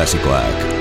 Klasikoak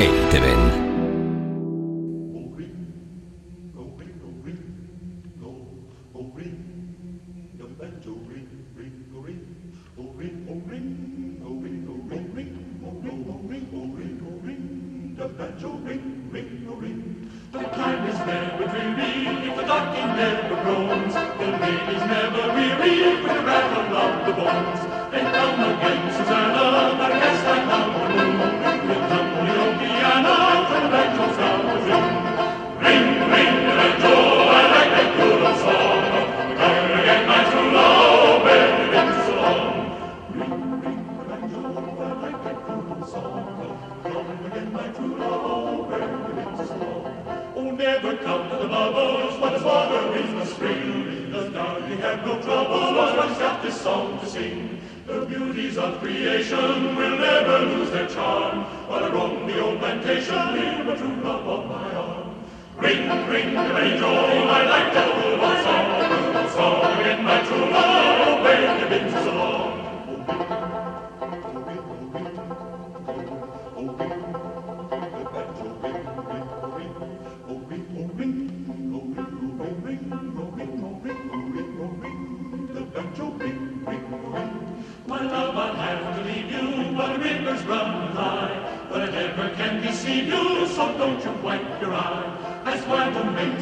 Have no trouble always got this song to sing. The beauties of creation will never lose their charm, while I roam the old plantation in the true love of my arm. Ring, ring, the banjo, my light double song, song in my true love.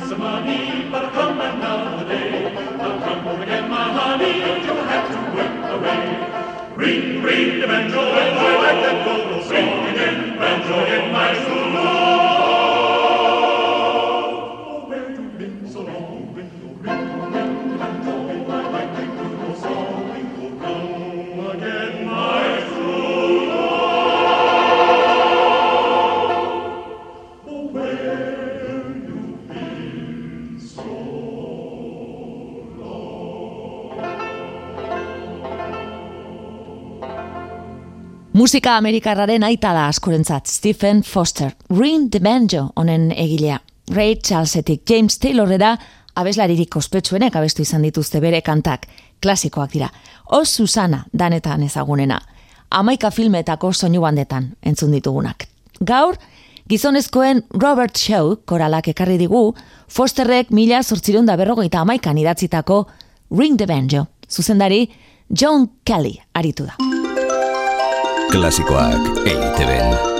zmami parkami. Musika amerikarraren aita da askorentzat Stephen Foster, Ring the Banjo honen egilea. Ray Charlesetik James Taylorera abeslaririk ospetsuenek abestu izan dituzte bere kantak, klasikoak dira. O Susana danetan ezagunena. Amaika filmetako soinu bandetan entzun ditugunak. Gaur, gizonezkoen Robert Shaw koralak ekarri digu, Fosterrek mila sortzirunda berrogeita amaikan idatzitako Ring the Banjo. Zuzendari, John Kelly aritu da. Klasikoak EITB-en.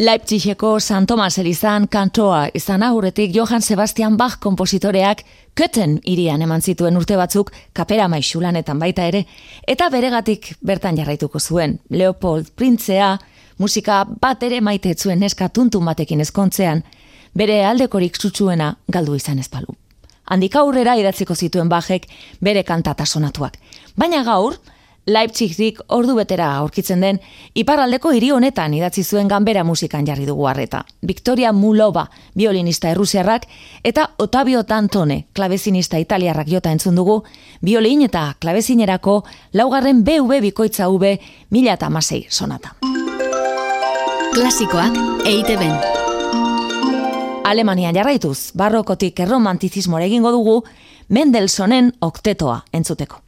Leipzigeko San Tomas Elizan kantoa izan aurretik Johann Sebastian Bach kompositoreak Köten irian eman zituen urte batzuk kapera maixulanetan baita ere, eta beregatik bertan jarraituko zuen. Leopold Printzea, musika bat ere maite zuen neska tuntun batekin ezkontzean, bere aldekorik zutsuena galdu izan ezpalu. Handik aurrera idatziko zituen Bachek bere kantata sonatuak. Baina gaur, Leipzigik ordu betera aurkitzen den, iparraldeko hiri honetan idatzi zuen ganbera musikan jarri dugu harreta. Victoria Mulova, violinista errusiarrak, eta Otavio Tantone, klavezinista italiarrak jota entzun dugu, violin eta klavezinerako laugarren BV bikoitza V mila eta masei sonata. Klasikoak eite ben. Alemania jarraituz, barrokotik erromantizismore egingo dugu, Mendelsonen oktetoa entzuteko.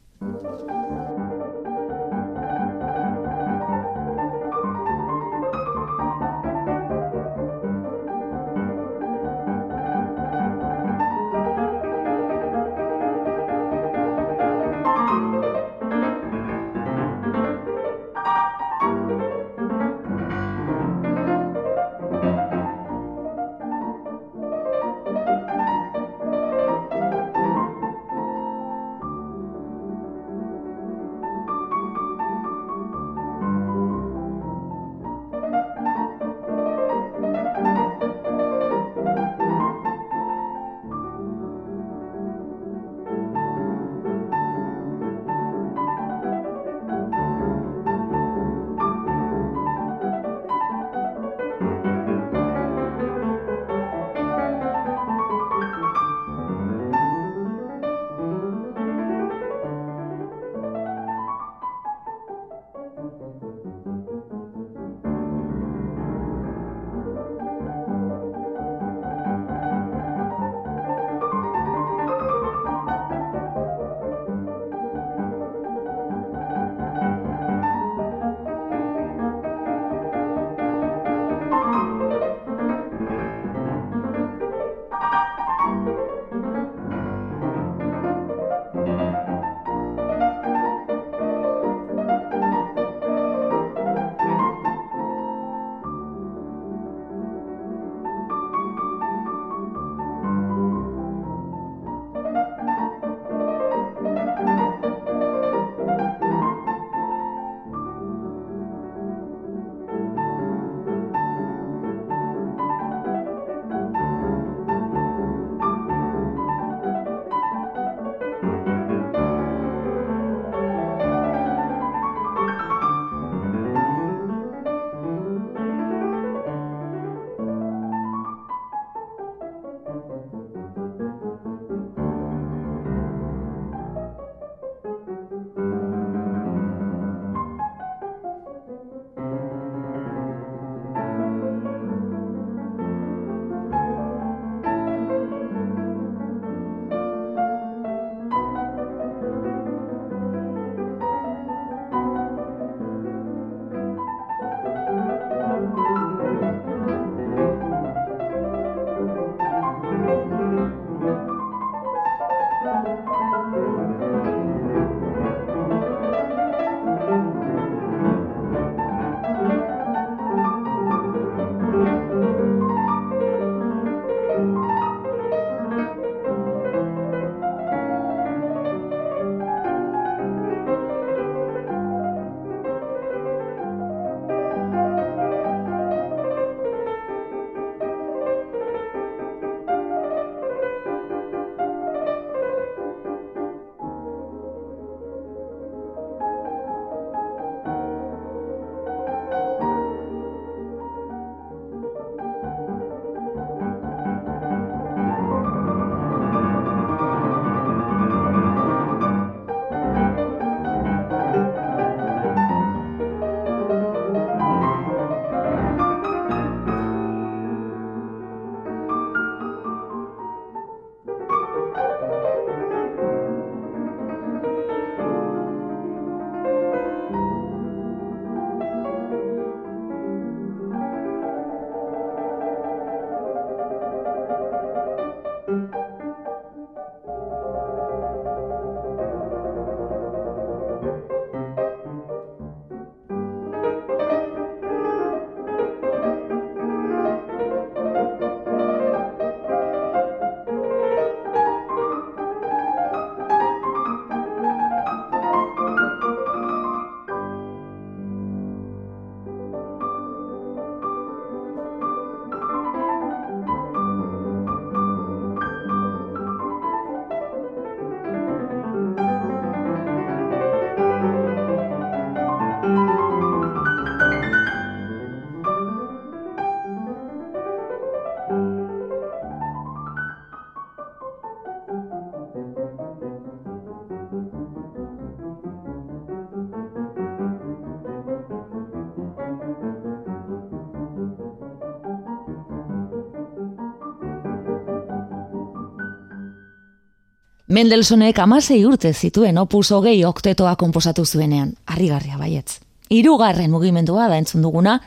Mendelsonek amasei urte zituen opus hogei oktetoa komposatu zuenean, harrigarria baietz. Hirugarren mugimendua da entzun duguna,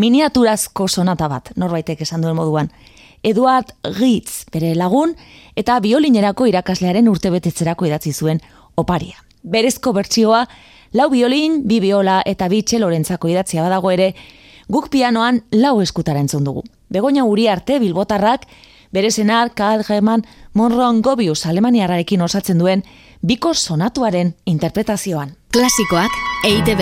miniaturazko sonata bat, norbaitek esan duen moduan. Eduard Ritz, bere lagun, eta biolinerako irakaslearen urtebetetzerako idatzi zuen oparia. Berezko bertsioa, lau biolin, bi biola eta bi txelorentzako idatzia badago ere, guk pianoan lau eskutara entzun dugu. Begoña uri arte bilbotarrak, bere zenar Karl Hermann Monron Gobius Alemaniararekin osatzen duen biko sonatuaren interpretazioan. Klasikoak eite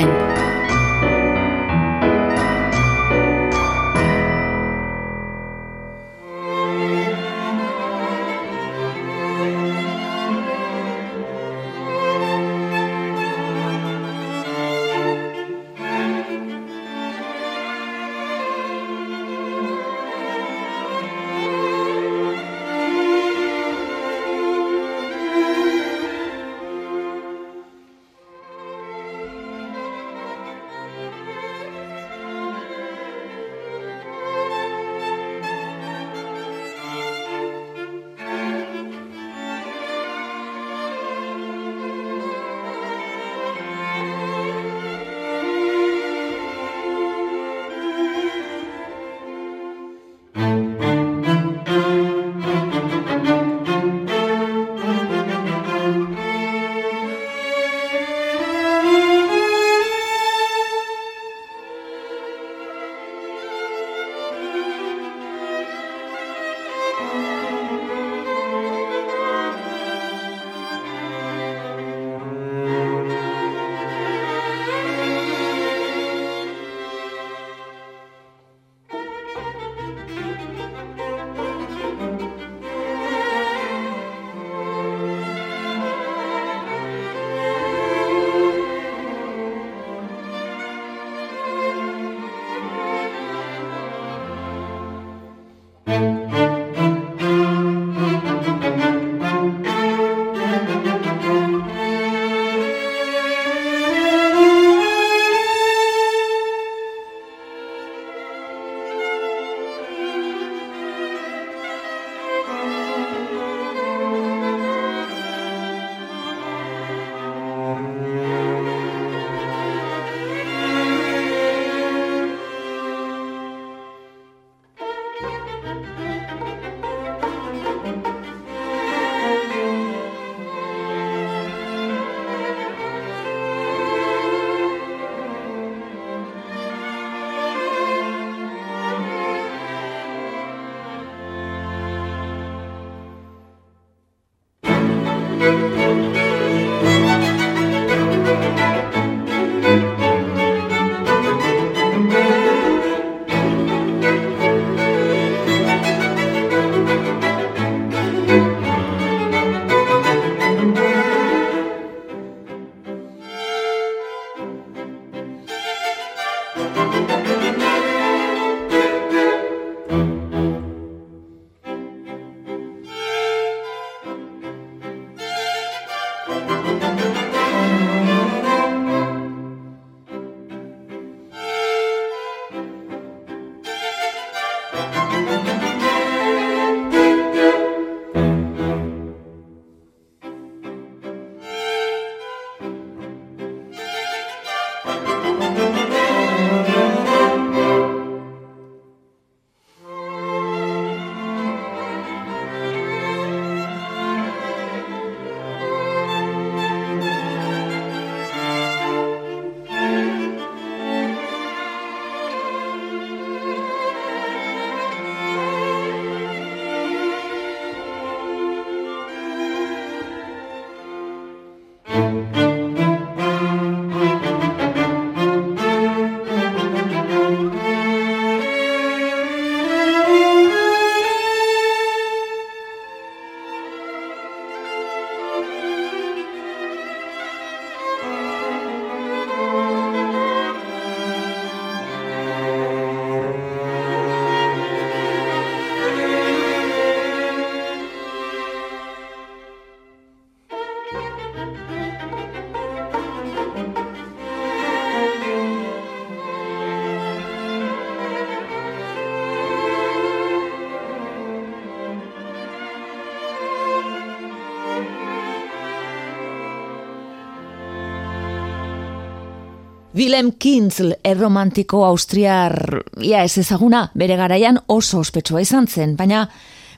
ben. Willem Kintzl erromantiko austriar ia ez ezaguna bere garaian oso ospetsua izan zen, baina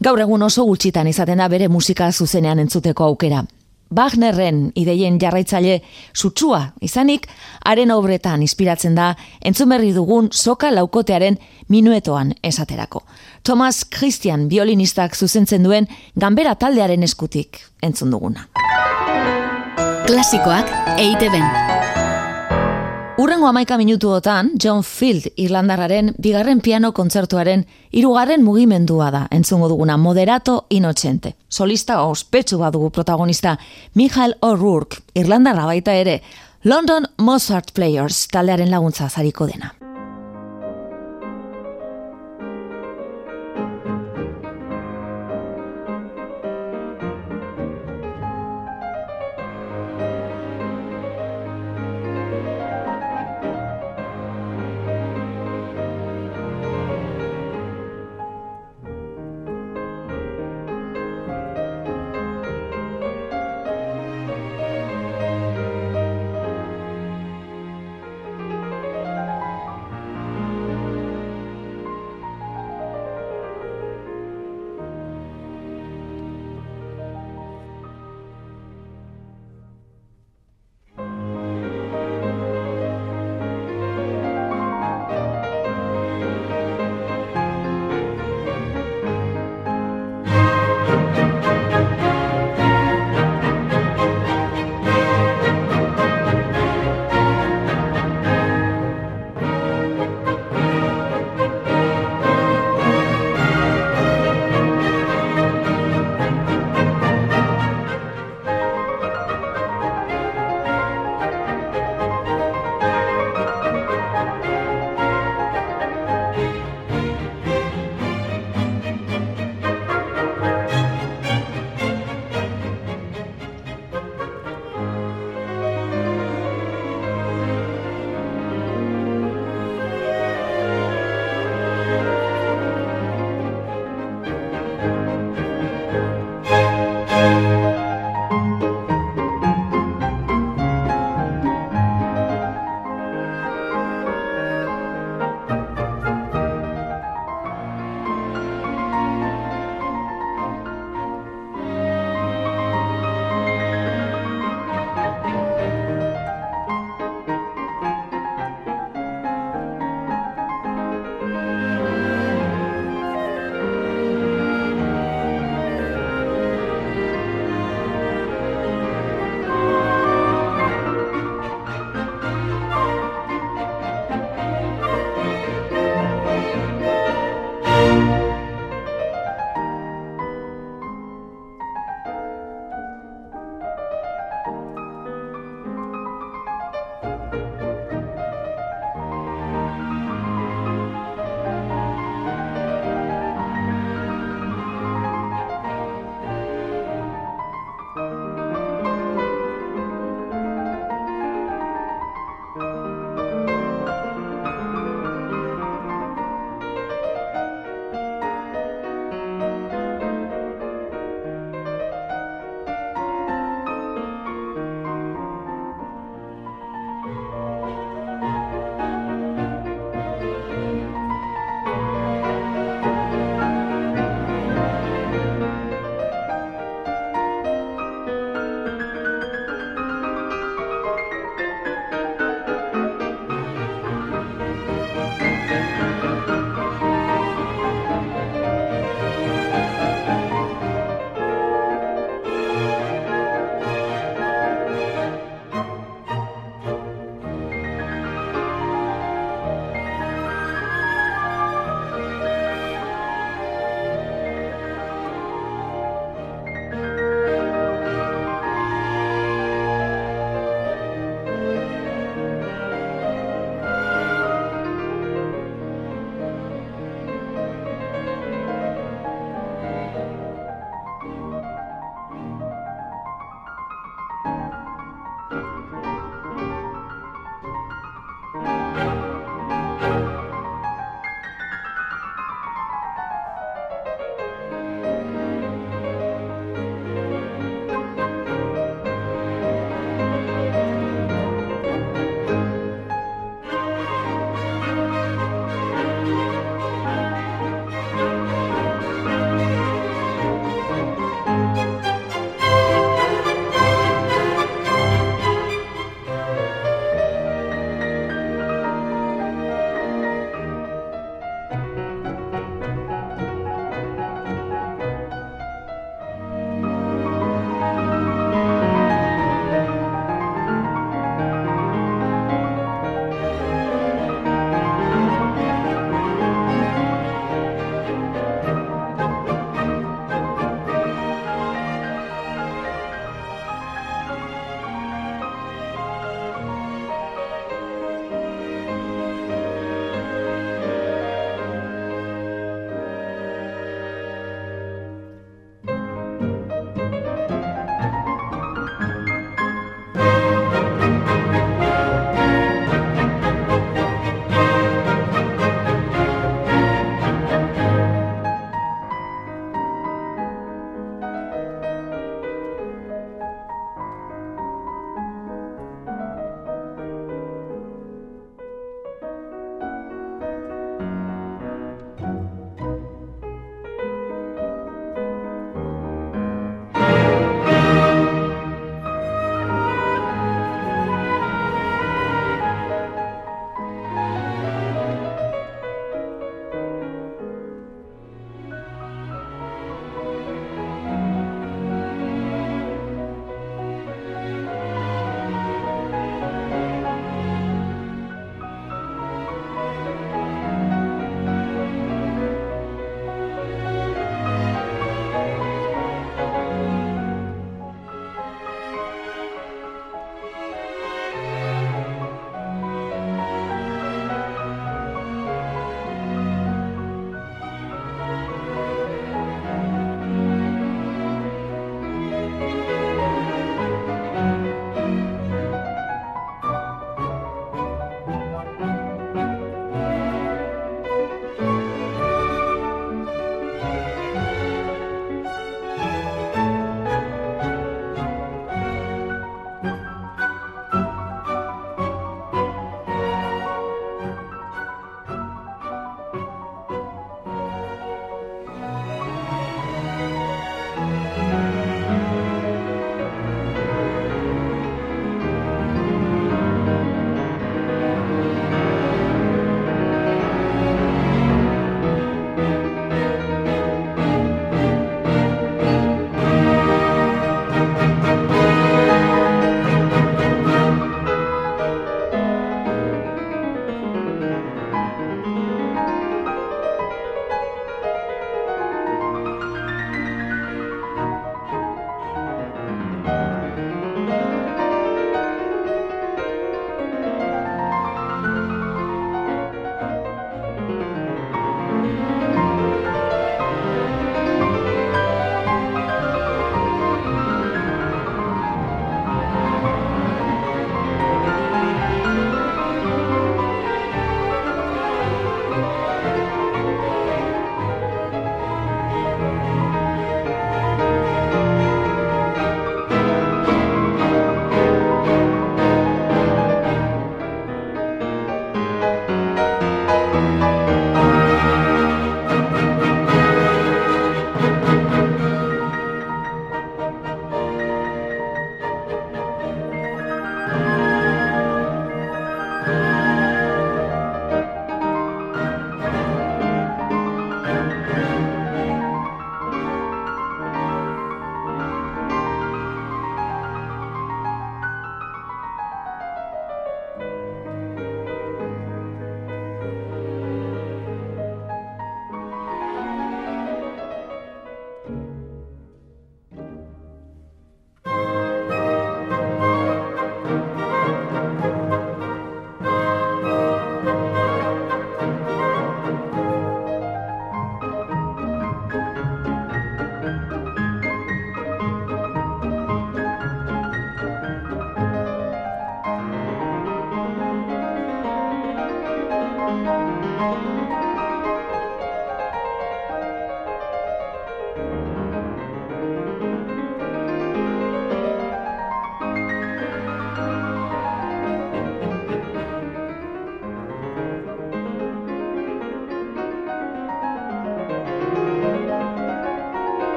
gaur egun oso gutxitan izaten da bere musika zuzenean entzuteko aukera. Wagnerren ideien jarraitzaile sutsua izanik, haren obretan inspiratzen da entzumerri dugun soka laukotearen minuetoan esaterako. Thomas Christian violinistak zuzentzen duen ganbera taldearen eskutik entzun duguna. Klasikoak eite Urrengo amaika minutuotan, John Field Irlandarraren bigarren piano kontzertuaren irugarren mugimendua da, entzungo duguna moderato inotxente. Solista ospetsu badugu protagonista, Michael O'Rourke, Irlandarra baita ere, London Mozart Players taldearen laguntza zariko dena.